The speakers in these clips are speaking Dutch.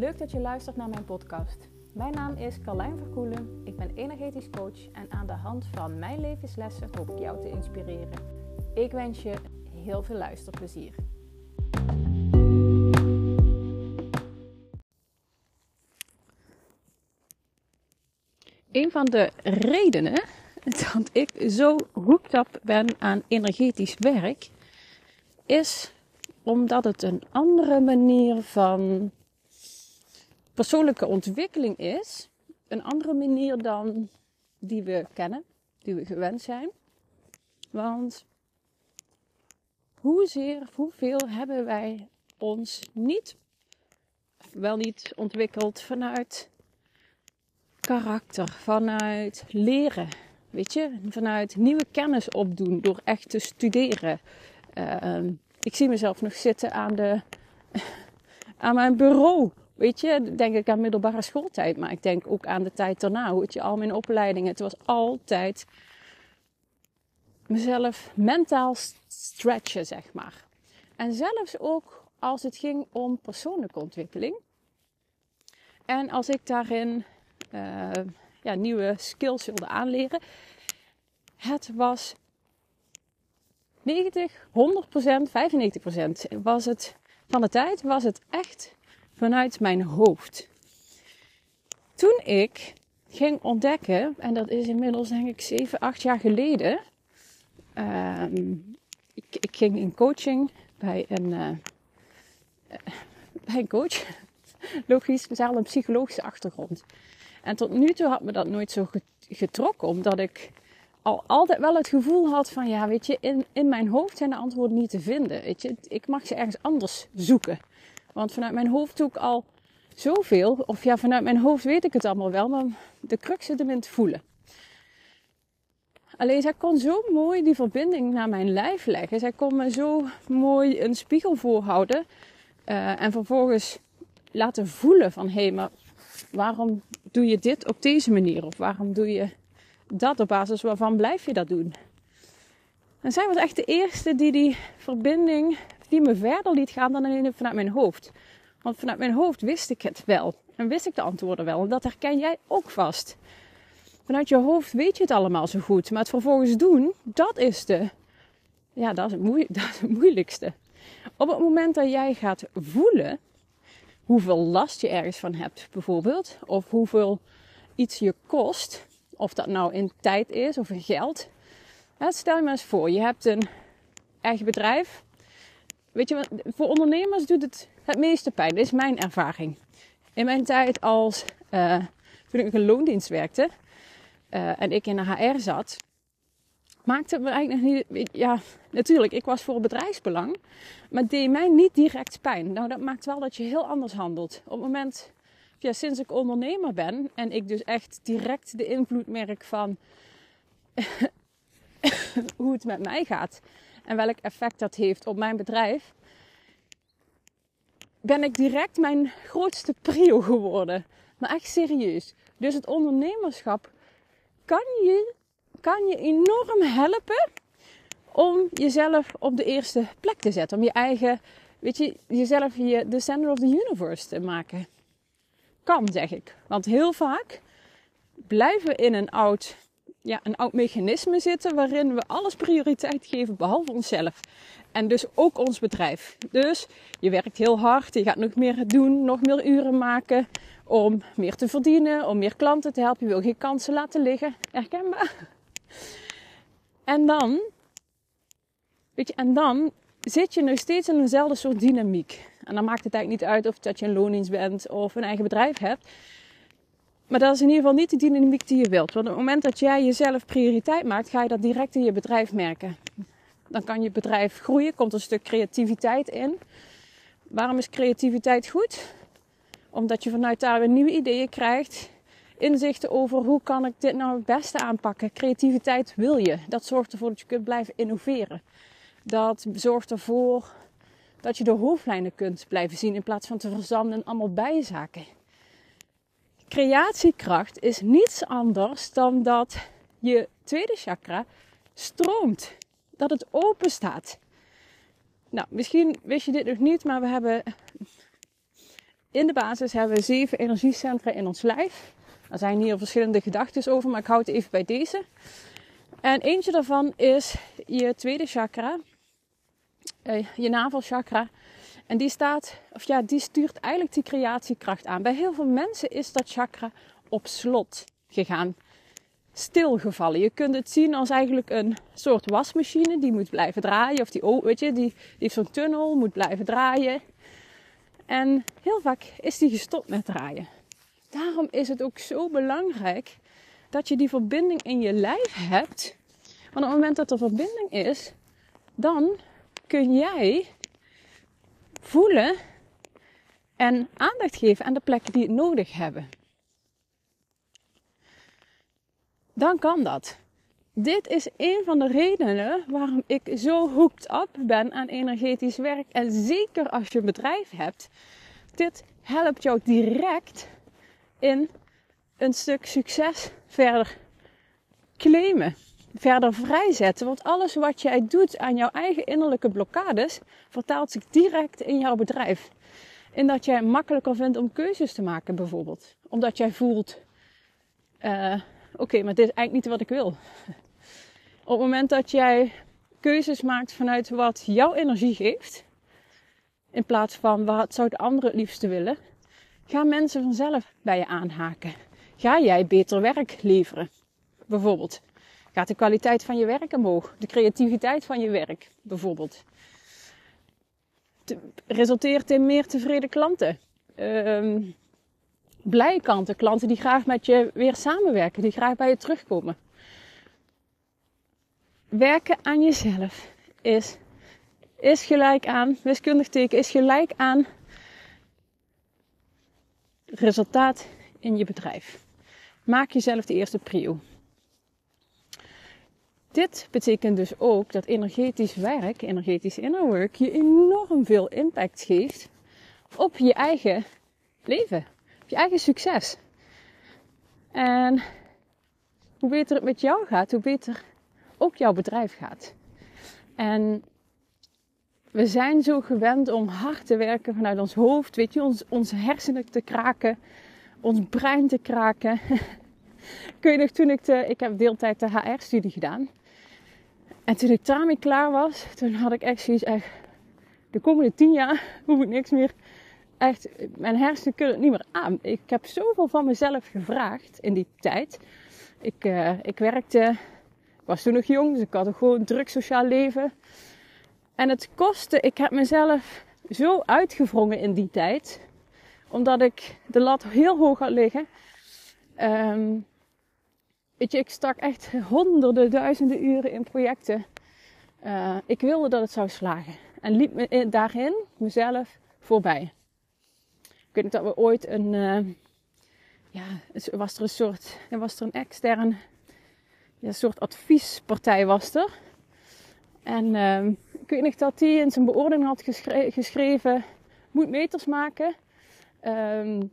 Leuk dat je luistert naar mijn podcast. Mijn naam is Carlijn Verkoelen. Ik ben energetisch coach en aan de hand van mijn levenslessen hoop ik jou te inspireren. Ik wens je heel veel luisterplezier. Een van de redenen dat ik zo hooked ben aan energetisch werk is omdat het een andere manier van persoonlijke ontwikkeling is. Een andere manier dan die we kennen, die we gewend zijn. Want hoezeer, hoeveel hebben wij ons niet, wel niet ontwikkeld vanuit karakter, vanuit leren, weet je, vanuit nieuwe kennis opdoen door echt te studeren. Uh, ik zie mezelf nog zitten aan, de, aan mijn bureau. Weet je, denk ik aan middelbare schooltijd, maar ik denk ook aan de tijd daarna. Hoe het je al mijn opleidingen. Het was altijd mezelf mentaal stretchen, zeg maar. En zelfs ook als het ging om persoonlijke ontwikkeling. En als ik daarin uh, ja, nieuwe skills wilde aanleren. Het was 90, 100% 95% was het van de tijd was het echt vanuit mijn hoofd. Toen ik ging ontdekken, en dat is inmiddels denk ik 7, 8 jaar geleden. Uh, ik, ik, ging in coaching bij een, uh, bij een coach. Logisch, hadden een psychologische achtergrond. En tot nu toe had me dat nooit zo getrokken, omdat ik al altijd wel het gevoel had van, ja, weet je, in, in mijn hoofd zijn de antwoorden niet te vinden. Weet je, ik mag ze ergens anders zoeken. Want vanuit mijn hoofd doe ik al zoveel, of ja, vanuit mijn hoofd weet ik het allemaal wel, maar de crux zit hem in voelen. Alleen zij kon zo mooi die verbinding naar mijn lijf leggen. Zij kon me zo mooi een spiegel voorhouden. Uh, en vervolgens laten voelen van hé, hey, maar waarom doe je dit op deze manier? Of waarom doe je dat op basis waarvan blijf je dat doen? En zij was echt de eerste die die verbinding, die me verder liet gaan dan alleen vanuit mijn hoofd. Want vanuit mijn hoofd wist ik het wel. En wist ik de antwoorden wel. En dat herken jij ook vast. Vanuit je hoofd weet je het allemaal zo goed. Maar het vervolgens doen, dat is, de, ja, dat is, het, dat is het moeilijkste. Op het moment dat jij gaat voelen hoeveel last je ergens van hebt, bijvoorbeeld. Of hoeveel iets je kost. Of dat nou in tijd is of in geld. stel je maar eens voor, je hebt een eigen bedrijf. Weet je, voor ondernemers doet het het meeste pijn. Dat is mijn ervaring. In mijn tijd als, uh, toen ik een loondienst werkte uh, en ik in de HR zat, maakte het me eigenlijk nog niet. Ja, natuurlijk, ik was voor bedrijfsbelang. Maar deed mij niet direct pijn. Nou, dat maakt wel dat je heel anders handelt. Op het moment, ja, sinds ik ondernemer ben en ik dus echt direct de invloed merk van hoe het met mij gaat en welk effect dat heeft op mijn bedrijf, ben ik direct mijn grootste prio geworden. Maar echt serieus. Dus het ondernemerschap kan je kan je enorm helpen om jezelf op de eerste plek te zetten. Om je eigen, weet je, jezelf je, de center of the universe te maken. Kan, zeg ik. Want heel vaak blijven we in een oud, ja, een oud mechanisme zitten waarin we alles prioriteit geven behalve onszelf. En dus ook ons bedrijf. Dus je werkt heel hard, je gaat nog meer doen, nog meer uren maken om meer te verdienen, om meer klanten te helpen. Je wil geen kansen laten liggen. Herkenbaar? En dan, weet je, en dan zit je nog steeds in eenzelfde soort dynamiek. En dan maakt het eigenlijk niet uit of dat je een loondienst bent of een eigen bedrijf hebt. Maar dat is in ieder geval niet de dynamiek die je wilt. Want op het moment dat jij jezelf prioriteit maakt, ga je dat direct in je bedrijf merken. Dan kan je bedrijf groeien, komt een stuk creativiteit in. Waarom is creativiteit goed? Omdat je vanuit daar weer nieuwe ideeën krijgt inzichten over hoe kan ik dit nou het beste aanpakken. Creativiteit wil je. Dat zorgt ervoor dat je kunt blijven innoveren. Dat zorgt ervoor dat je de hoofdlijnen kunt blijven zien in plaats van te verzanden in allemaal bijzaken. Creatiekracht is niets anders dan dat je tweede chakra stroomt. Dat het open staat. Nou, misschien wist je dit nog niet, maar we hebben in de basis hebben we zeven energiecentra in ons lijf. Er zijn hier verschillende gedachten over, maar ik houd het even bij deze. En eentje daarvan is je tweede chakra, uh, je navelchakra. En die staat, of ja, die stuurt eigenlijk die creatiekracht aan. Bij heel veel mensen is dat chakra op slot gegaan. Stilgevallen. Je kunt het zien als eigenlijk een soort wasmachine die moet blijven draaien. Of die, oh, weet je, die, die heeft zo'n tunnel, moet blijven draaien. En heel vaak is die gestopt met draaien. Daarom is het ook zo belangrijk dat je die verbinding in je lijf hebt. Want op het moment dat er verbinding is, dan kun jij voelen en aandacht geven aan de plekken die het nodig hebben. Dan kan dat. Dit is een van de redenen waarom ik zo hooked up ben aan energetisch werk. En zeker als je een bedrijf hebt, dit helpt jou direct in een stuk succes verder claimen, verder vrijzetten. Want alles wat jij doet aan jouw eigen innerlijke blokkades, vertaalt zich direct in jouw bedrijf. In dat jij makkelijker vindt om keuzes te maken, bijvoorbeeld. Omdat jij voelt: uh, oké, maar dit is eigenlijk niet wat ik wil. Op het moment dat jij keuzes maakt vanuit wat jouw energie geeft, in plaats van wat zou de andere het liefste willen, gaan mensen vanzelf bij je aanhaken. Ga jij beter werk leveren, bijvoorbeeld. Gaat de kwaliteit van je werk omhoog, de creativiteit van je werk, bijvoorbeeld. resulteert in meer tevreden klanten. Um, blije klanten, klanten die graag met je weer samenwerken, die graag bij je terugkomen. Werken aan jezelf is, is gelijk aan, wiskundig teken is gelijk aan resultaat in je bedrijf. Maak jezelf de eerste prio. Dit betekent dus ook dat energetisch werk, energetisch inner work, je enorm veel impact geeft op je eigen leven, op je eigen succes. En hoe beter het met jou gaat, hoe beter ook jouw bedrijf gaat. En we zijn zo gewend om hard te werken vanuit ons hoofd, weet je, ons, onze hersenen te kraken, ons brein te kraken. Kun je nog, toen ik, de, ik heb deeltijd de HR-studie gedaan. En toen ik daarmee klaar was, toen had ik echt zoiets echt, de komende tien jaar hoef ik niks meer. Echt, mijn hersenen kunnen het niet meer aan. Ik heb zoveel van mezelf gevraagd in die tijd. Ik, uh, ik werkte, ik was toen nog jong, dus ik had een gewoon druk sociaal leven. En het kostte, ik heb mezelf zo uitgevrongen in die tijd. Omdat ik de lat heel hoog had liggen. Um, ik stak echt honderden, duizenden uren in projecten. Uh, ik wilde dat het zou slagen. En liep me daarin mezelf voorbij. Ik weet niet dat we ooit een, uh, ja, was er een soort, was er een extern, ja, een soort adviespartij was er. En uh, ik weet nog dat hij in zijn beoordeling had geschreven, moet meters maken. Um,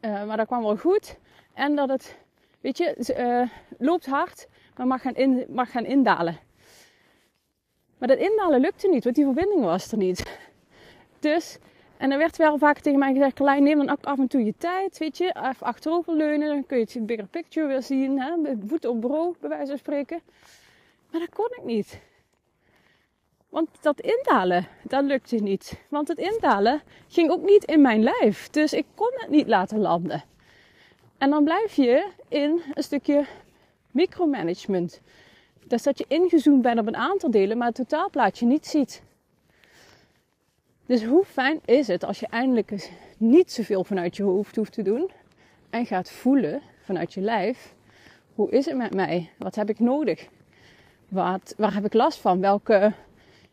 uh, maar dat kwam wel goed. En dat het, weet je, uh, loopt hard, maar mag gaan, in, mag gaan indalen. Maar dat indalen lukte niet, want die verbinding was er niet. Dus, en er werd wel vaak tegen mij gezegd, Klein, neem dan ook af en toe je tijd, weet je. Even achteroverleunen, dan kun je het bigger picture weer zien. Hè? Voeten op bureau, bij wijze van spreken. Maar dat kon ik niet. Want dat indalen, dat lukte niet. Want het indalen ging ook niet in mijn lijf. Dus ik kon het niet laten landen. En dan blijf je in een stukje micromanagement. Dus dat je ingezoomd bent op een aantal delen, maar het totaalplaatje niet ziet. Dus hoe fijn is het als je eindelijk niet zoveel vanuit je hoofd hoeft te doen en gaat voelen vanuit je lijf. Hoe is het met mij? Wat heb ik nodig? Wat, waar heb ik last van? Welke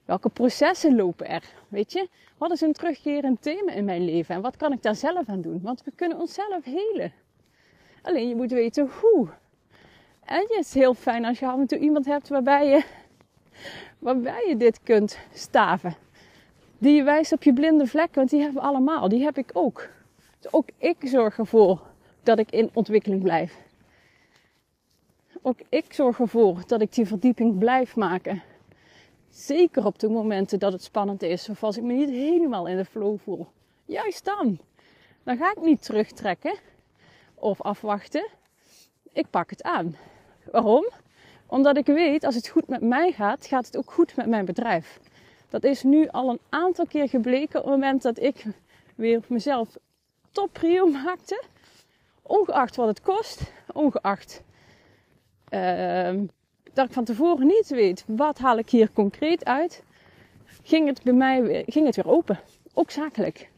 Welke processen lopen er? Weet je, wat is een terugkerend thema in mijn leven en wat kan ik daar zelf aan doen? Want we kunnen onszelf helen. Alleen je moet weten hoe. En het is heel fijn als je af en toe iemand hebt waarbij je, waarbij je dit kunt staven. Die je wijst op je blinde vlekken, want die hebben we allemaal. Die heb ik ook. Dus ook ik zorg ervoor dat ik in ontwikkeling blijf. Ook ik zorg ervoor dat ik die verdieping blijf maken. Zeker op de momenten dat het spannend is of als ik me niet helemaal in de flow voel. Juist dan. Dan ga ik niet terugtrekken of afwachten. Ik pak het aan. Waarom? Omdat ik weet, als het goed met mij gaat, gaat het ook goed met mijn bedrijf. Dat is nu al een aantal keer gebleken op het moment dat ik weer mezelf top prio maakte. Ongeacht wat het kost, ongeacht uh, dat ik van tevoren niet weet wat haal ik hier concreet uit, ging het bij mij ging het weer open. Ook zakelijk.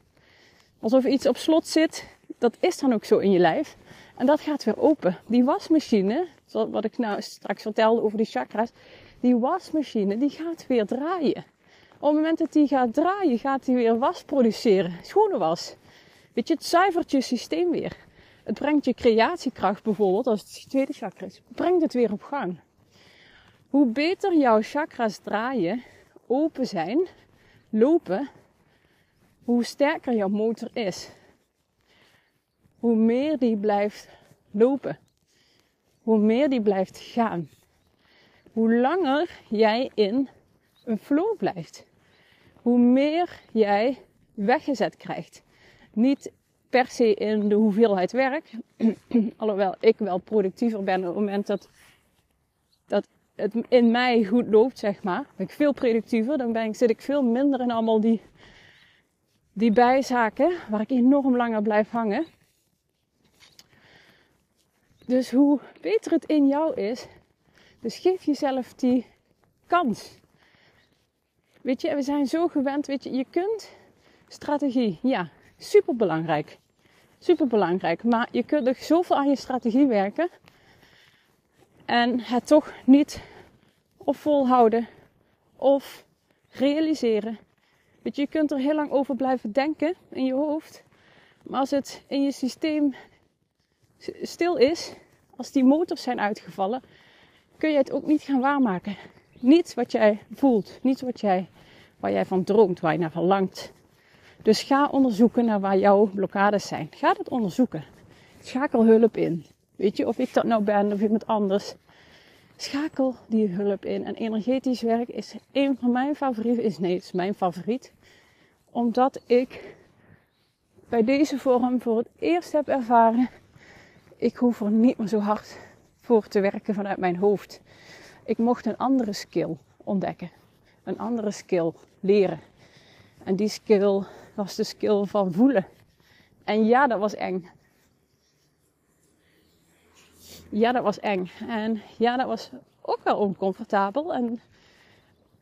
Alsof iets op slot zit, dat is dan ook zo in je lijf. En dat gaat weer open. Die wasmachine, wat ik nou straks vertelde over die chakras, die wasmachine die gaat weer draaien. Op het moment dat die gaat draaien, gaat die weer was produceren. Schone was. Weet je, het zuivert je systeem weer. Het brengt je creatiekracht bijvoorbeeld, als het tweede chakra is, brengt het weer op gang. Hoe beter jouw chakras draaien, open zijn, lopen, hoe sterker jouw motor is. Hoe meer die blijft lopen. Hoe meer die blijft gaan. Hoe langer jij in een flow blijft. Hoe meer jij weggezet krijgt. Niet per se in de hoeveelheid werk. Alhoewel ik wel productiever ben op het moment dat, dat het in mij goed loopt, zeg maar. Ben ik veel productiever. Dan ben ik, zit ik veel minder in allemaal die, die bijzaken waar ik enorm langer blijf hangen. Dus hoe beter het in jou is, dus geef jezelf die kans. Weet je, we zijn zo gewend, weet je, je kunt strategie, ja, super belangrijk. Super belangrijk. Maar je kunt er zoveel aan je strategie werken. En het toch niet of volhouden of realiseren. Weet je, je kunt er heel lang over blijven denken in je hoofd. Maar als het in je systeem stil is, als die motors zijn uitgevallen, kun je het ook niet gaan waarmaken. Niet wat jij voelt, niet wat jij, waar jij van droomt, waar je naar verlangt. Dus ga onderzoeken naar waar jouw blokkades zijn. Ga dat onderzoeken. Schakel hulp in. Weet je, of ik dat nou ben of iemand anders. Schakel die hulp in. En energetisch werk is een van mijn favorieten. Is, nee, het is mijn favoriet. Omdat ik bij deze vorm voor het eerst heb ervaren. Ik hoef er niet meer zo hard voor te werken vanuit mijn hoofd. Ik mocht een andere skill ontdekken. Een andere skill leren. En die skill was de skill van voelen. En ja, dat was eng. Ja, dat was eng. En ja, dat was ook wel oncomfortabel. En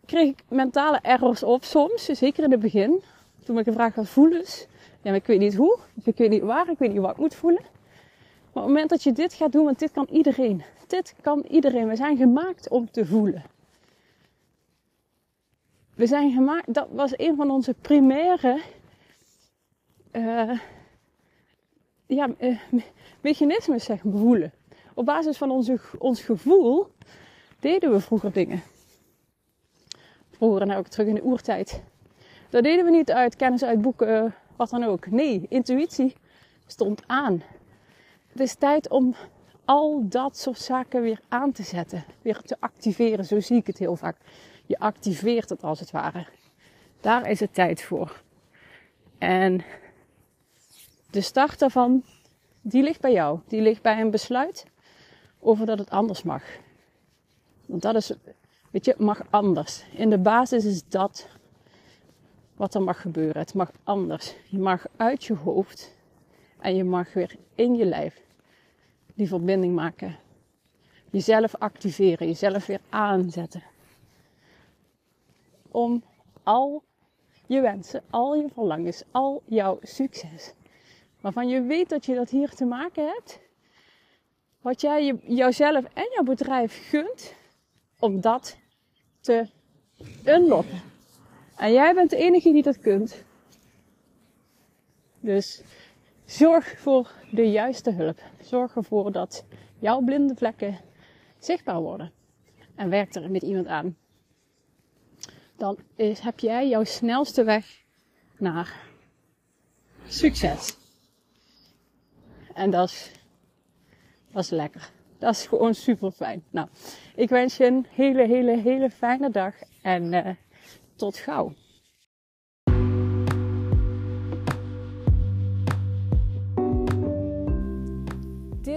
kreeg ik mentale errors op soms, zeker in het begin. Toen ik gevraagd had, voel eens. Ja, ik weet niet hoe, ik weet niet waar, ik weet niet wat ik moet voelen. Maar op het moment dat je dit gaat doen, want dit kan iedereen. Dit kan iedereen. We zijn gemaakt om te voelen. We zijn gemaakt, dat was een van onze primaire uh, ja, uh, mechanismes zeg, voelen. Op basis van onze, ons gevoel deden we vroeger dingen. Vroeger, nou ook terug in de oertijd. Dat deden we niet uit kennis uit boeken, wat dan ook. Nee, intuïtie stond aan. Het is tijd om al dat soort zaken weer aan te zetten. Weer te activeren. Zo zie ik het heel vaak. Je activeert het als het ware. Daar is het tijd voor. En de start daarvan, die ligt bij jou. Die ligt bij een besluit over dat het anders mag. Want dat is, weet je, het mag anders. In de basis is dat wat er mag gebeuren. Het mag anders. Je mag uit je hoofd en je mag weer in je lijf die verbinding maken. Jezelf activeren, jezelf weer aanzetten. Om al je wensen, al je verlangens, al jouw succes waarvan je weet dat je dat hier te maken hebt, wat jij je, jouzelf en jouw bedrijf gunt, om dat te unlocken. En jij bent de enige die dat kunt. Dus zorg voor de juiste hulp. Zorg ervoor dat jouw blinde vlekken zichtbaar worden. En werk er met iemand aan. Dan heb jij jouw snelste weg naar succes. En dat is, dat is lekker. Dat is gewoon super fijn. Nou, ik wens je een hele, hele, hele fijne dag. En uh, tot gauw.